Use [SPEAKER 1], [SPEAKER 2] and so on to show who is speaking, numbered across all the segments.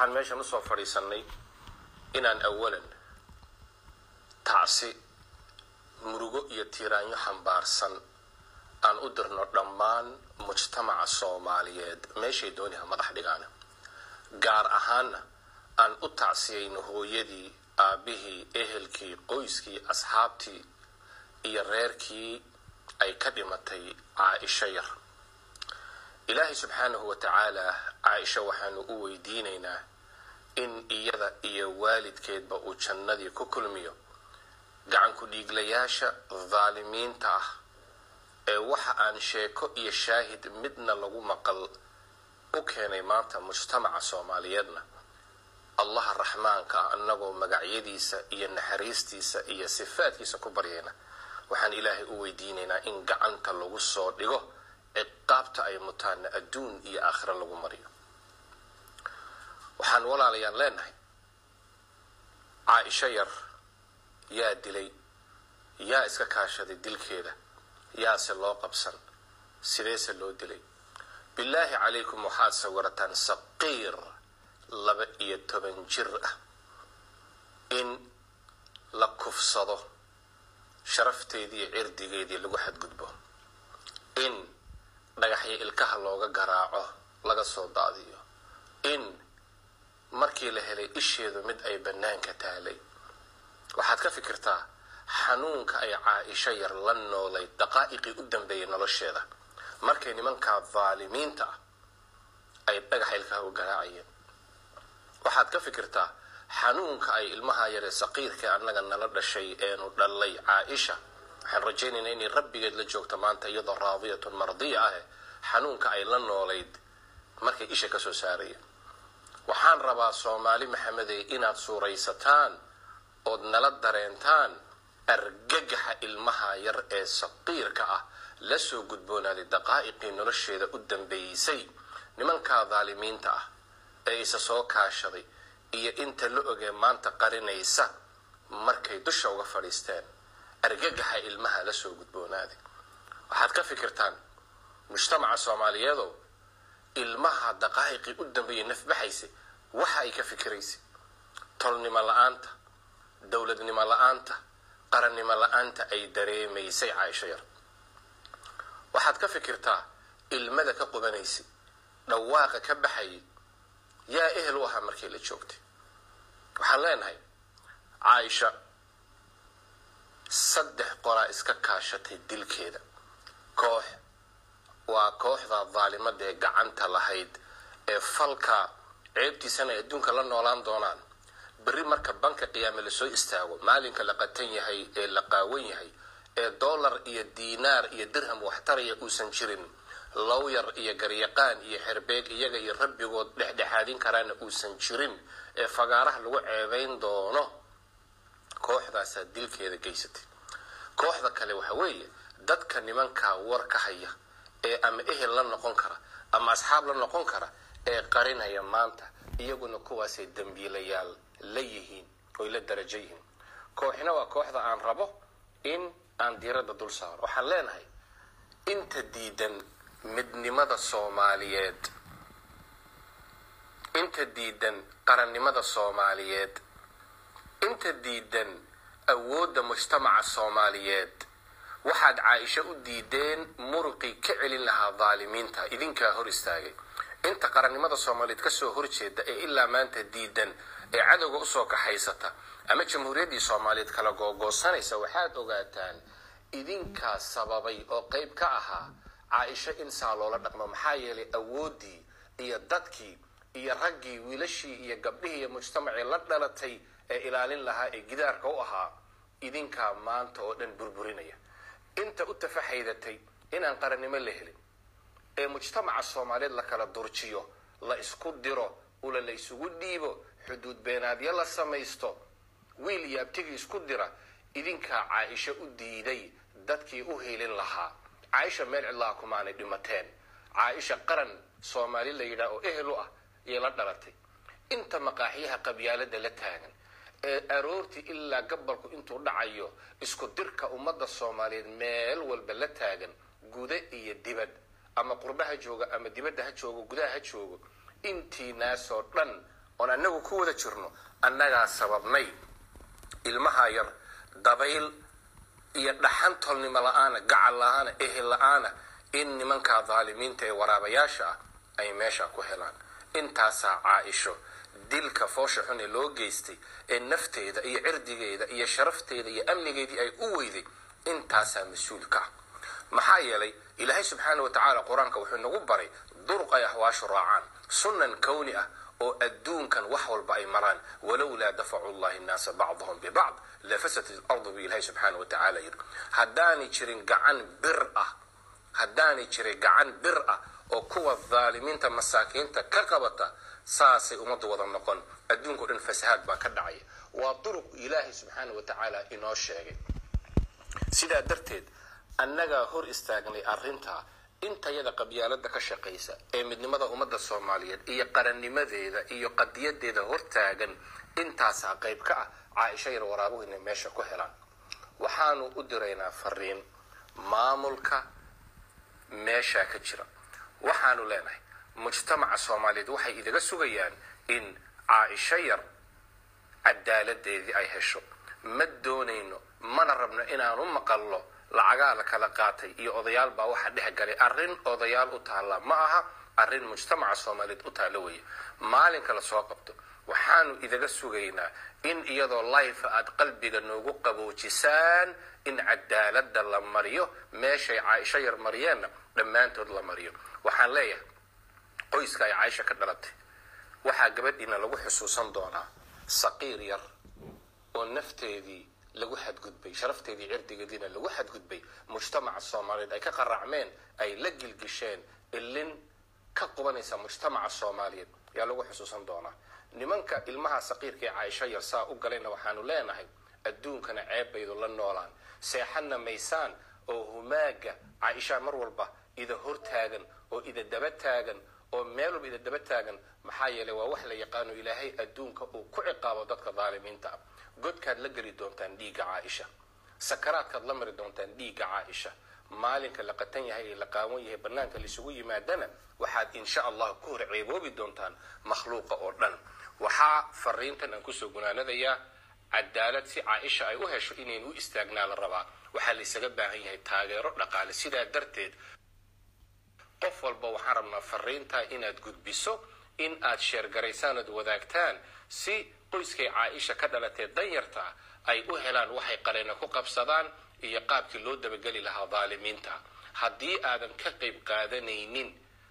[SPEAKER 1] waxaan meeshan u soo fadhiisannay inaan awalan tacsi murugo iyo tiiraanyo xambaarsan aan u dirno dhammaan mujtamaca soomaaliyeed meeshay dooniha madax dhigaana. Gaar ahaanna aan u tacsiyayno hooyadii aabbihii ehelkii qoyskii asxaabtii iyo reerkii ay ka dhimatay caaisho yar. Ilaahay subxaanahu wa tacaala caaisho waxaanu u weydiinaynaa in iyada iyo waalidkeedba uu jannadii ku kulmiyo. Gacanku dhiiglayaasha dhaalimiinta ah ee waxa aan sheeko iyo shaahid midna lagu maqal u keenay maanta mujtamaca soomaaliyeedna. Allaha raxmaanka ah annagoo magacyadiisa iyo naxariistiisa iyo sifaadkiisa ku baryayna waxaan ilaahay u weydiinaynaa in gacanta lagu soo dhigo ciqaabta ay mutaana adduun iyo aakhiro lagu mariyo waxaan walaalayaan leenahay. Caaisho yar yaa dilay yaa iska kaashaday dilkeeda yaase loo qabsan sideese loo dilay. Bilaahi calaykum waxaad sawirataan saqiir laba iyo toban jir ah in la kufsado sharafteedii cirdigeedii lagu xadgudbo. In dhagaxyo ilkaha looga garaaco laga soo daadiyo. In markii la helay isheedu mid ay bannaanka taalay. Waxaad ka fikirtaa xanuunka ay caaisho yar la noolay daqaa'iqii u dambeeyay nolosheeda. Markay nimankaa daalimiinta ah ay dhagaxa ilkaha u garaacayeen. Waxaad ka fikirtaa xanuunka ay ilmaha yaree saqiirka annaga nala dhashay eenu dhallay caaisha. Waxaan rajaynaynaa inay rabbigeed la joogto maanta iyadoo raadiyatun mardiya ah xanuunka ay la noolayd markay isha ka soo saarayeen waxaan rabaa soomaali maxamedey inaad suuraysataan ood nala dareentaan argagaxa ilmaha yar ee saqiirka ah. La soo gudboonaaday daqaa'iqii nolosheeda u dambeeysay nimankaa daalimiinta ah ee isa soo kaashaday iyo inta la ogee maanta qarinaysa markay dusha uga fadhiisteen. Argagaxa ilmaha la soo gudboonaaday waxaad ka fikirtaan mujtamaca soomaaliyeedow ilmaha daqaa'iqii u dambeeyay nafbaxaysa waxa ay ka fikiraysay tolnimo la'aanta dowladnimo la'aanta qarannimo la'aanta ay dareemaysay caaisho yar. Waxaad ka fikirtaa ilmada ka qubanaysay dhawaaqa ka baxayay yaa ehel u ahaa markii la joogtay. Waxaan leenahay caaisha saddex qoraa iska kaashatay dilkeeda koox waa kooxda daalimada ee gacanta lahayd ee falka ceebtiisana adduunka la noolaan doonaan. Berri marka banka qiyaame la soo istaago maalinka la qatan yahay ee la qaawan yahay ee dollar iyo diinaar iyo dirham waxtaraya uusan jirin lowyar iyo garyaqaan iyo xerbeeg iyaga iyo rabbigood dhexdhexaadin karaana uusan jirin ee fagaaraha lagu ceebayn doono kooxdaasaa dilkeeda geysatay. Kooxda kale waxa weeye dadka nimankaa war ka haya ee ama ehel la noqon kara ama asxaab la noqon kara ee qarinaya maanta iyaguna kuwaasay dambiilayaal la yihiin oy la darajo yihiin. Kooxina waa kooxda aan rabo in aan diiradda dul saaro. Waxaan leenahay inta diidan midnimada soomaaliyeed inta diidan qarannimada soomaaliyeed inta diidan awoodda mujtamaca soomaaliyeed waxaad caaisho u diideen muruqii ka celin lahaa daalimiinta idinkaa hor istaagay. Inta qarannimada soomaaliyeed ka soo horjeeda ee ilaa maanta diidan ee cadowga u soo kaxaysata ama jamhuuriyaddii soomaaliyeed kala googoosanaysa waxaad ogaataan idinkaa sababay oo qayb ka ahaa caaisho in saa loola dhaqmo. Maxaa yeelay awooddii iyo dadkii iyo raggii wiilashii iyo gabdhihii iyo mujtamacii la dhalatay ee ilaalin lahaa ee gidaarka u ahaa idinkaa maanta oo dhan burburinaya inta u tafaxaydatay inaan qarannimo la helin. Ee mujtamaca soomaaliyeed la kala durjiyo la isku diro ula la isugu dhiibo xuduud beenaadyo la samaysto wiil iyo abtigii isku dira idinkaa caaisho u diiday dadkii u helin lahaa. Caaisha meel cidlaha kumaanay dhimateen. Caaisha qaran soomaali la yidhaah oo ehel u ah ayay la dhalatay. Inta maqaaxiyaha qabyaalada la taagan ee aroortii ilaa gabalku intuu dhacayo isku dirka ummadda soomaaliyeed meel walba la taagan guda iyo dibad. Ama qurba ha joogo ama dibadda ha joogo gudaha ha joogo. Intii naasoo dhan oon annagu ku wada jirno annagaa sababnay. Ilmaha yar dabayl iyo dhaxan tolnimo la'aana gacal la'aana ehel la'aana in nimankaa daalimiinta ee waraabayaasha ah ay meesha ku helaan. Intaasaa caa-isho dilka foosha xun ee loo geystay ee nafteeda iyo cirdigeeda iyo sharafteeda iyo amnigeedii ay u weyday intaasaa mas'uul ka ah. Maxaa yeelay ilaahay subxaana wa tacaala qur'aanka wuxuu nagu baray duruq ay ahwaashu raacaan sunnan kowni ah oo adduunkan wax walba ay maraan. Walowlaa dafacu llahi nnaasa bacdahum bibacd lafasadat ilardu bu ilahay subxaana wa tacaala yidhi. Haddaanay jirin gacan bir ah haddaanay jirin gacan bir ah oo kuwa dhaalimiinta masaakiinta ka qabata saasay ummaddu wada noqon. Adduunka o dhan fasahaad baa ka dhacaya waa duruq ilaahay subxaana wa tacaala inoo sheegay. Sidaa darteed annagaa hor istaagnay arrintaa intayada qabyaalada ka shaqaysa ee midnimada ummadda soomaaliyeed iyo qarannimadeeda iyo qadiyadeeda hortaagan intaasaa qayb ka ah caaisha yar waraabuhu inay meesha ku helaan. Waxaanu u diraynaa fariin maamulka meeshaa ka jira waxaanu leenahay mujtamaca soomaaliyeed waxay idaga sugayaan in caaisho yar cadaaladeedii ay hesho. Ma doonayno mana rabno inaanu maqallo lacagaa la kala qaatay iyo odayaal baa waxaa dhex galay. Arrin odayaal u taalla ma aha arrin mujtamaca soomaaliyeed u taalla weeye. Maalinka la soo qabto waxaanu idaga sugaynaa in iyadoo life aad qalbiga noogu qaboojisaan in cadaalada la mariyo meeshay caaisho yar mariyeenna dhammaantood la mariyo. Waxaan leeyahay qoyska ay caaisha ka dhalatay waxaa gabadhiina lagu xusuusan doonaa saqiir yar oo nafteedii lagu xadgudbay sharafteedii cirdigeediina lagu xadgudbay. Mujtamaca soomaaliyeed ay ka qaraacmeen ay la gilgisheen ilin ka qubanaysa mujtamaca soomaaliyeed. Yaa lagu xusuusan doonaa nimanka ilmaha saqiirka ee caaisho yar saa u galayna waxaanu leenahay adduunkana ceeb baydu la noolaan. Seexanna maysaan oo humaaga caaisha mar walba ida hortaagan oo ida daba taagan oo meel walba ida daba taagan maxaa yeelay waa wax la yaqaano ilaahay adduunka uu ku ciqaabo dadka daalimiinta. Ah godkaad la geli doontaan dhiigga caaisha. Sakaraadkaad la mari doontaan dhiigga caaisha. Maalinka la qatan yahay ee la qaawan yahay bannaanka laisugu yimaadana waxaad insha allah ku hor ceeboobi doontaan makhluuqa oo dhan waxaa fariintan aan ku soo gunaanadayaa cadaalad si caaisha ay u hesho inayn u istaagnaa la rabaa waxaa laysaga baahan yahay taageero dhaqaale. Sidaa darteed qof walba waxaan rabnaa fariintaa inaad gudbiso in aad sheergaraysaan ood wadaagtaan si qoyskay caaisha ka dhalatee danyarta ay u helaan waxay qaleena ku qabsadaan iyo qaabkii loo dabageli lahaa daalimiinta. Haddii aadan ka qayb qaadanaynin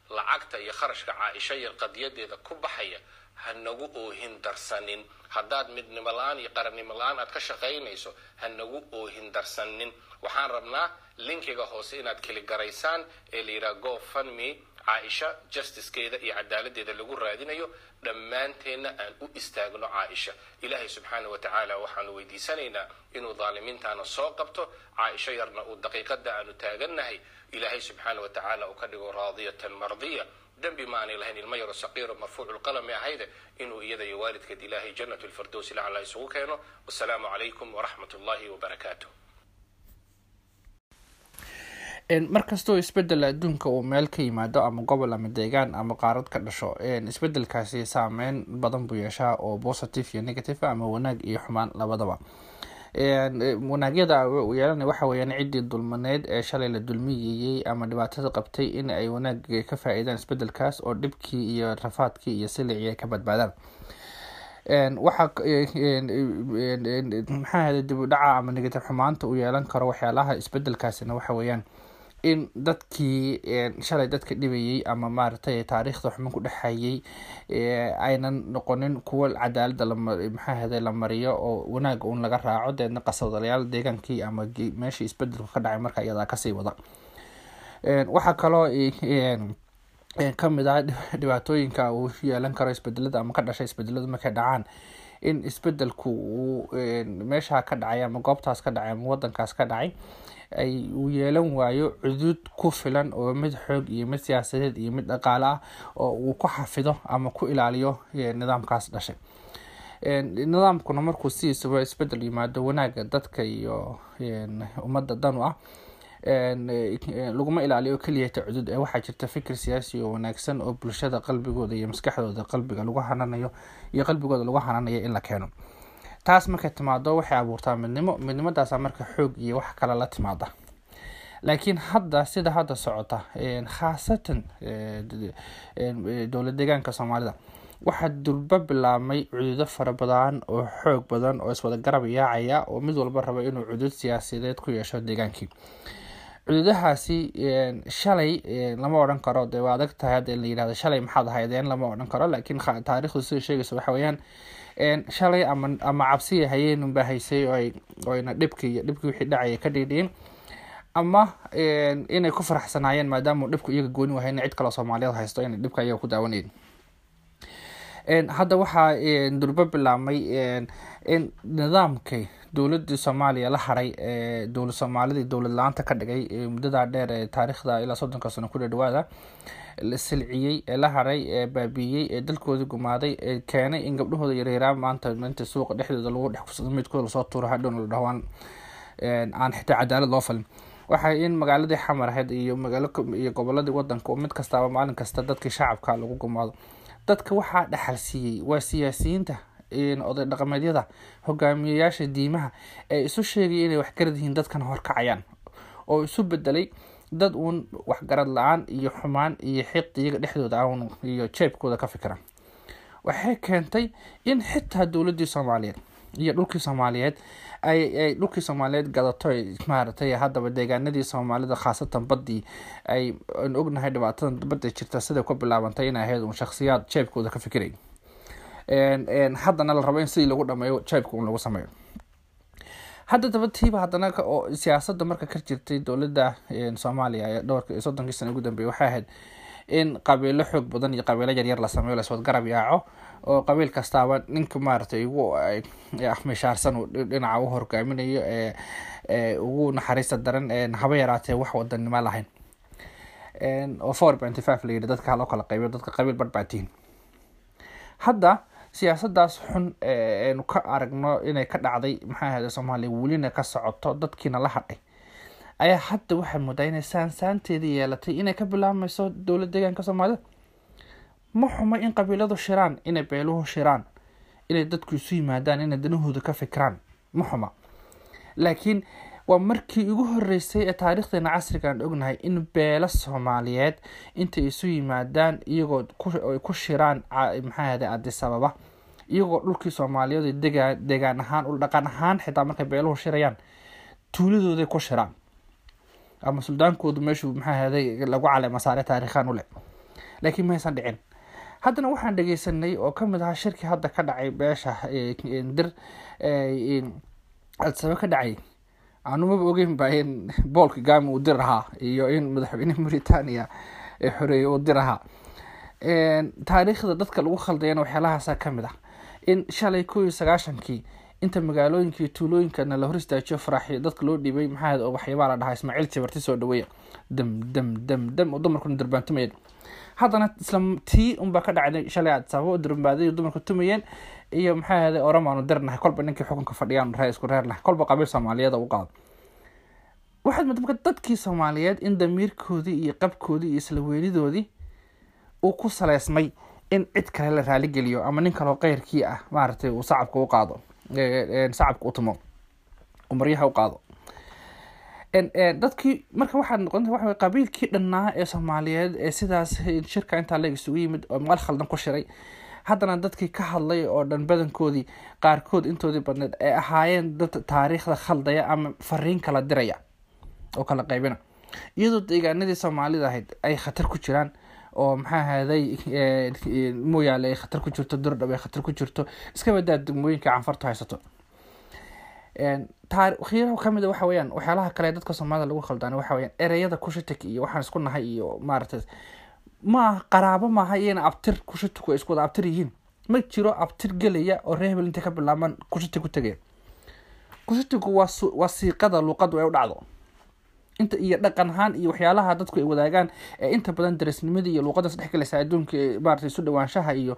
[SPEAKER 1] lacagta iyo kharashka caaisha yar qadiyadeeda ku baxaya ha nagu oohin darsanin. Haddaad midnimo la'aan iyo qarannimo la'aan aad ka shaqaynayso ha nagu oohin darsanin. Waxaan rabnaa linkiga hoose inaad keligaraysaan ee la yidhaha go funme caaisha justicekeeda iyo cadaaladeeda lagu raadinayo dhammaanteenna aan u istaagno caaisha ilaahay subxaana wa tacaala waxaanu weydiisanaynaa inuu daalimiintaana soo qabto. Caaisho yarna uu daqiiqada aanu taagannahay. Ilaahay subxaana wa tacaala uu ka dhigo raadiyatan mardiya dembi ma aanay lahayn ilmo yaro saqiiro marfuucu lqalami ahayde inuu iyada iyo waalidkeed ilaahay jannatu lfirdowsi lacala isugu keeno. Wasalaamu calaykum waraxmat ullahi wabarakaatu
[SPEAKER 2] markastoo isbeddel adduunka uu meel ka yimaado ama gobol ama deegaan ama qaarad ka dhasho isbedelkaasi saameyn badan buu yeeshaa oo positive iyo negative ama wanaag iyo xumaan labadaba wanaagyada yeelana waxa weyaan ciddii dulmaneyd ee shalay la dulmiyayey ama dhibaatada qabtay in ay wanaag ka faa-iidaan isbedelkaas oo dhibkii iyo rafaadkii iyo silicii ay ka badbaadaan. Waxa maxaa hada dib u dhaca ama negative xumaanta uu yeelan karo waxyaalaha isbedelkaasina waxa weeyaan in dadkii shalay dadka dhibayay ama maaragtay taariikhda xuman ku dhexayay aynan noqonin kuwo cadaalada maxaahada la mariyo oo wanaag uun laga raaco deedna qasadalayaal deegaankii ama meeshii isbedelku ka dhacay marka iyadaa ka sii wada. Waxaa kaloo ka mid ah dhibaatooyinka uu yeelan karo isbedelada ama ka dhashay isbedeladu markay dhacaan in isbedelku uu meesha ka dhacay ama goobtaas ka dhacay ama wadankaas ka dhacay ay uu yeelan waayo cudud ku filan oo mid xoog iyo mid siyaasadeed iyo mid dhaqaale ah oo uu ku xafido ama ku ilaaliyo nidaamkaas dhashay. Nidaamkuna markuu sidiisaba isbeddel yimaado wanaaga dadka iyo ummadda dan u ah laguma ilaaliyo keliyata cudud ee waxaa jirta fikir siyaasi oo wanaagsan oo bulshada qalbigooda iyo maskaxdooda qalbiga lagu hananayo iyo qalbigooda lagu hananayo in la keeno taas markay timaado waxay abuurtaa midnimo midnimadaasa marka xoog iyo wax kale la timaada. Laakiin hadda sida hadda socota khaasatan dowlad deegaanka soomaalida waxaa durba bilaabmay cududo fara badan oo xoog badan oo iswada garab yaacaya oo mid walba raba inuu cudud siyaasadeed ku yeesho deegaankii. Cududahaasi shalay lama odhan karo. Dee waa adag tahay hadda in la yihahdo shalay maxaad ahaydeen lama odhan karo. Laakiin taarikhdu sida sheegaysa waxa weeyaan shalay ama ama cabsiya hayeenunbaa haysay oo ayna dhibki iyo dhibkii wixii dhacaya ka dhiidhiin ama inay ku faraxsanaayeen maadaama dhibku iyaga gooni wahayna cid kaloo soomaaliyeed haysto inay dhibka iyaga ku daawanayeen hadda waxaa durbo bilaabmay in nidaamkay dowladii soomaaliya la haray dowlad soomaalidii dowlad la'aanta ka dhigay muddadaa dheer ee taariikhda ilaa soddonka sano ku dhadhawaada la silciyey ee la haray ee baabiiyey ee dalkoodii gumaaday ee keenay in gabdhahooda yareeraa maanta inta suuqa dhexdooda lagu dhex midkooda la soo tuuro hadhowna la dhahwaan aan xitaa cadaalad loo falin. Waxay in magaaladii xamar ahayd iyo magaalo iyo goboladii wadanka mid kastaaba maalin kasta dadkii shacabka lagu gumaado dadka waxaa dhaxal siiyey waa siyaasiyiinta oday dhaqameedyada hogaamiyayaasha diimaha ee isu sheegaya inay waxgarad yihiin dadkana horkacayaan oo isu bedelay dad uun waxgarad la'aan iyo xumaan iyo xiqdi iyaga dhexdooda awn iyo jeebkooda ka fikira waxay keentay in xitaa dowladii soomaaliyeed iyo dhulkii soomaaliyeed. Ay dhulkii soomaaliyeed gadato maaragtay haddaba deegaanadii soomaalida khaasatan badii ay ognahay dhibaatada badda jirta siday ku bilaabantay inay ahayd un shaksiyaad jeebkooda ka fikiray haddana la rabo in sidii lagu dhameeyo jeebka un lagu sameeyo. Hadda dabatiiba haddana siyaasada marka ka jirtay dowladda soomaaliya ee dhowrka soddonkii sana ugu dambeeyay waxay ahayd in qabiilo xoog badan iyo qabiilo yaryar la sameeyo laswad garab yaaco oo qabiil kastaaba ninka maaragtay ugu mishaarsan uu dhinaca u horgaaminayo ugu naxariista daran haba yaraatee wax wadanimo lahayn. Oo four benty five la yidhi dadka loo kala qaybiyo dadka qabiil badhbaatiin hadda siyaasadaas xun eenu ka aragno inay ka dhacday maxaa ahayde soomaaliya welina ka socoto dadkiina la hadhay ayaa hadda waxay moodaa inay saansaanteedii yeelatay inay ka bilaabmayso dowlad deegaanka soomaalida ma xumo in qabiiladu shiraan inay beeluhu shiraan inay dadku isu yimaadaan inay danahooda ka fikiraan. Ma xuma. Laakiin waa markii ugu horeysay ee taariikhdeena casriga aan ognahay in beelo soomaaliyeed intay isu yimaadaan iyagoo ku shiraan maxaa ahde adis ababa iyagoo dhulkii soomaaliyeed dega deegaan ahaan dhaqan ahaan xitaa markay beeluhu shirayaan tuuladooday ku shiraan ama suldaankoodu meeshuu maxaa ahday lagu caleema saare taariikhaan u leh. Laakiin maysan dhicin. Haddana waxaan dhegeysanay oo ka mid ahaa shirkii hadda ka dhacay beesha dir adisaba ka dhacay. Anumaba ogeyn ba in bool kagami uu dir ahaa iyo in madaxweyne mauritania xoreeye uu dir ahaa. Taariikhda dadka lagu khaldayana waxyaalahaasa ka mid ah. In shalay ko iyo sagaashankii inta magaalooyinka iyo tuulooyinkana la hor istaajiyo faraaxyo dadka loo dhiibay maxaa oo waxyaabaa la dhahaa ismaaciil jabarti soo dhaweeya dam dam dam dam oo dumarkuna durbaantumayeen. Haddana isla tii unbaa ka dhacday shalay adsaabo oo durbaaday tumayeen iyo maxaa ahday oramaanu dirnahay kolba ninkii xukunka fadhiyaan ree isku reernahay kolba qabiil soomaaliyeed u qaado. Waxaad mada marka dadkii soomaaliyeed in damiirkoodii iyo qabkoodii iyo isla uu ku saleysmay in cid kale la raaligeliyo ama nin kaloo keyrkii ah maaragtay uu sacabka u qaado sacabka u tumo. Uu maryaha u qaado. Dadkii marka waxaad noqonta waxa qabiilkii dhannaa ee soomaaliyeed ee sidaas shirka intaa leeg isugu yimid oo maal khaldan ku shiray. Haddana dadkii ka hadlay oo dhan badankoodii qaarkood intoodii badneed ay ahaayeen dad taariikhda khaldaya ama fariin kala diraya oo kala qaybina. Iyadoo deegaanadii soomaalida ahayd ay khatar ku jiraan oo maxaa ahaaday mooyaale ay khatar ku jirto durdhab ay khatar ku jirto iska badaa degmooyinka canfartu haysato. Taarikhyaha ka mid waxa weyaan waxyaalaha kale dadka soomaalida lagu khaldaan waxa weyaan ereyada kushitik iyo waxaan isku nahay iyo maaragtay ma qaraabo maaha iyana abtir kushitiku ay isku abtir yihiin. Ma jiro abtir gelaya oo ree hebel intay ka bilaabaan kushiti ku tegaya kushitiku waa siiqada luuqadu ay u dhacdo inta iyo dhaqan ahaan iyo waxyaalaha dadku ay wadaagaan ee inta badan darisnimadii iyo luuqada saddex galaysa adduunka ee maaragtay isu dhawaanshaha iyo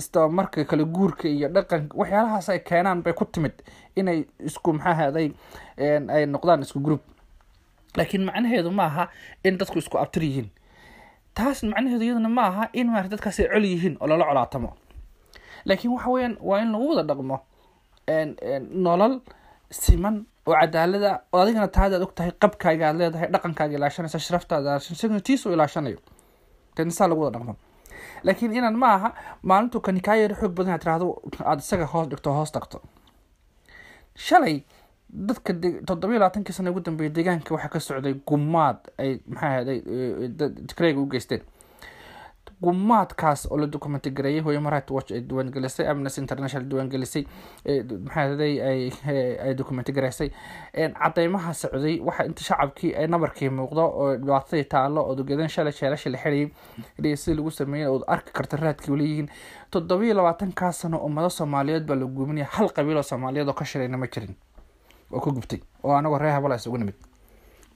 [SPEAKER 2] istabamarka kala guurka iyo dhaqan waxyaalahaas ay keenaan bay ku timid inay isku maxaa haday ay noqdaan isku group. Laakiin macnaheedu ma aha in dadku isku abtir yihiin. Taas macnaheedu iyaduna ma aha in maarata dadkaas ay col yihiin oo lala colaatamo. Laakiin waxa weyaan waa in lagu wada dhaqmo nolol siman oo cadaalada oo adigana taada ad og tahay qabkaaga aad leedahay dhaqankaaga ilaashanaysa sharaftaada tiisuu ilaashanayo. Dena saa lagu wada dhaqmo. Laakiin inaan ma aha maalintuu kani kaa yaro xoog badan aad tirahdo aada isaga hoos dhigto hoos tagto. Shalay dadka toddobiyo labaatankii sana ugu dambeeyay deegaanka waxaa ka socday gumaad ay maxaa ahday tigreyga u geysteen gumaadkaas oo la documenti gareeyay human right watch ay diiwaangelisay amnesty international diiwaangelisay maxaa ahday ay documenti gareysay. Cadeymaha socday waxa inta shacabkii ay nabarkii muuqdo oo dhibaatadii taalo oo dogeedan shalay sheelasha la xirayay sida lagu sameeyay ood arki karta raadkii leeyihiin toddobiyo labaatankaa sano ummado soomaaliyeed baa la guuminaya hal qabiil oo soomaaliyeed oo ka shirayna ma jirin oo ka gubtay oo anagoo reer isugu nimid.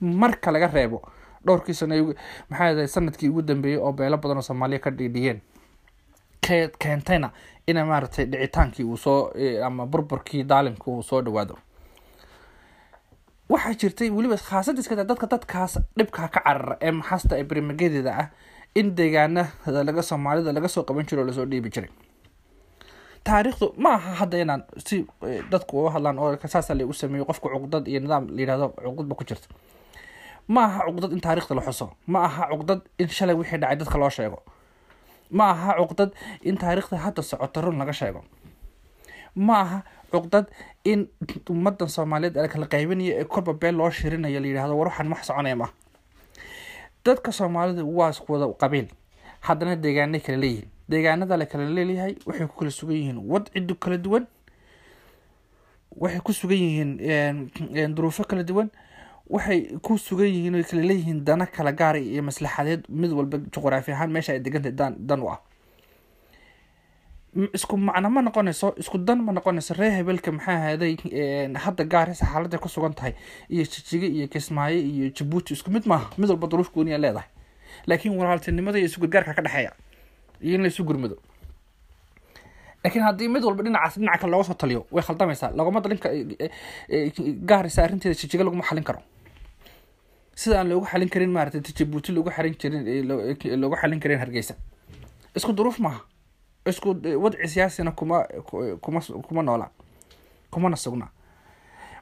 [SPEAKER 2] Marka laga reebo dhowrkii sano maxaa sannadkii ugu dambeeyey oo beelo badan oo soomaaliya ka dhiidhiyeen ke keentayna ina maaragtay dhicitaankii uu soo ama burburkii daalimka uu soo dhawaado waxaa jirtay weliba khaasad iskata dadka dadkaas dhibkaa ka carara ee maxasta ee berimagedeeda ah in deegaanada laga soomaalida laga soo qaban jiro oo la soo dhiibi jiray. Taariikhdu ma aha hadda inaan si dadku uga hadlaan oo saasa lagu sameeyo qofka cuqdad iyo nidaam layihahdo cuqdadba ku jirta ma aha cuqdad in taarikhda la xuso. Ma aha cuqdad in shalay wixii dhacay dadka loo sheego. Ma aha cuqdad in taariikhda hadda socoto run laga sheego. Ma aha cuqdad in ummadan soomaaliyeed ee kala qaybinayo ee korba beel loo shirinayo la yidhahdo war waxaan wax soconaya ma dadka soomaalida waa isku wada qabiil. Haddana deegaanay kala leeyihiin. Deegaanada la kala leeyahay waxay ku kala sugan yihiin wadcidu kala duwan. Waxay ku sugan yihiin duruufo kala duwan waxay ku sugan yihiin oy kala leeyihiin dana kala gaara iyo maslaxadeed mid walba juqraafi ahaan meesha ay degantay dan dan u ah. Isku macno ma noqonayso isku dan ma noqonayso reer hebelka maxaa ahaaday hadda gaarisa xaaladda ku sugan tahay iyo jijiga iyo kismaayo iyo jabuuti isku mid maaha mid walba duruuf gooniya leedahay. Laakiin walaaltinimada iyo isugurgaarka ka dhexeeya iyo in la isu gurmado laakiin haddii mid walba dhinacaas dhinaca kale looga soo taliyo way khaldamaysaa laguma dalinka gaaraysa arrinteeda jijiga laguma xalin karo sida aan loogu xalin karin maaragtay jabuuti loogu xalin jirin loogu xalin karin hargeysa. Isku duruuf maaha. Isku wadci siyaasina kuma kuma kuma noola kumana sugna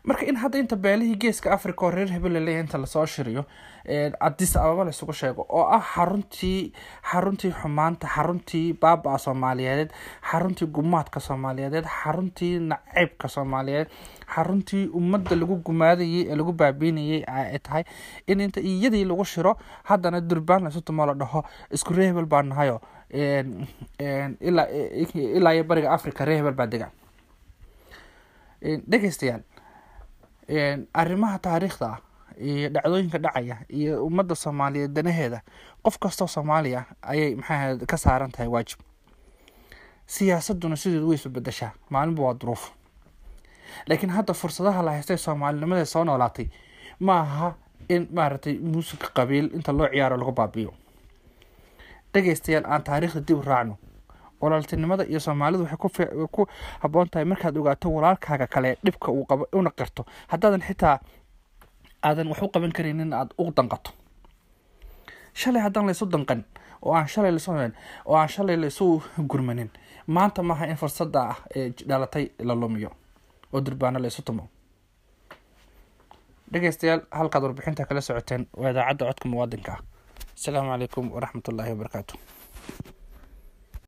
[SPEAKER 2] marka in hadda inta beelihii geeska africa oo reer hebel la leeyahay inta la soo shiriyo adis ababa laisugu sheego oo ah xaruntii xaruntii xumaanta xaruntii baaba-a soomaaliyeed xaruntii gumaadka soomaaliyeed xaruntii naceybka soomaaliyeed xaruntii ummadda lagu gumaadayay ee lagu baabiinayay ay tahay in inta iyadii lagu shiro haddana durbaan laysu tumo la dhaho isku reer hebel baa nahayo ilaa iyo bariga africa reer hebel baa dega dhegeystayaal arrimaha taariikhda ah iyo dhacdooyinka dhacaya iyo ummadda soomaaliyeed danaheeda qof kastoo soomaaliya ayay maxaa ka saaran tahay waajib. Siyaasaduna sideedu way isbedeshaa maalinba waa duruuf. Laakiin hadda fursadaha la haystay soomaalinimada soo noolaatay ma aha in maaragtay muusiga qabiil inta loo ciyaaro lagu baabiyo dhegeystayaal aan taariikhda dib u raacno walaaltinimada iyo soomaalidu waxay ku haboon tahay markaad ogaato walaalkaaga kale dhibka uu qabo una qirto. Haddaadan xitaa aadan wax u qaban karaynin aada u danqato. Shalay haddaan laysu danqan oo aan shalay lasu oo aan shalay laysu gurmanin maanta maaha in fursadda ah ee dhalatay la lumiyo oo durbaano laysu tumo. Dhegeystayaal halkaad warbixinta kala socoteen waa idaacadda codka muwaadinka. Ah calaykum waraxmat ullaahi wabarakaatu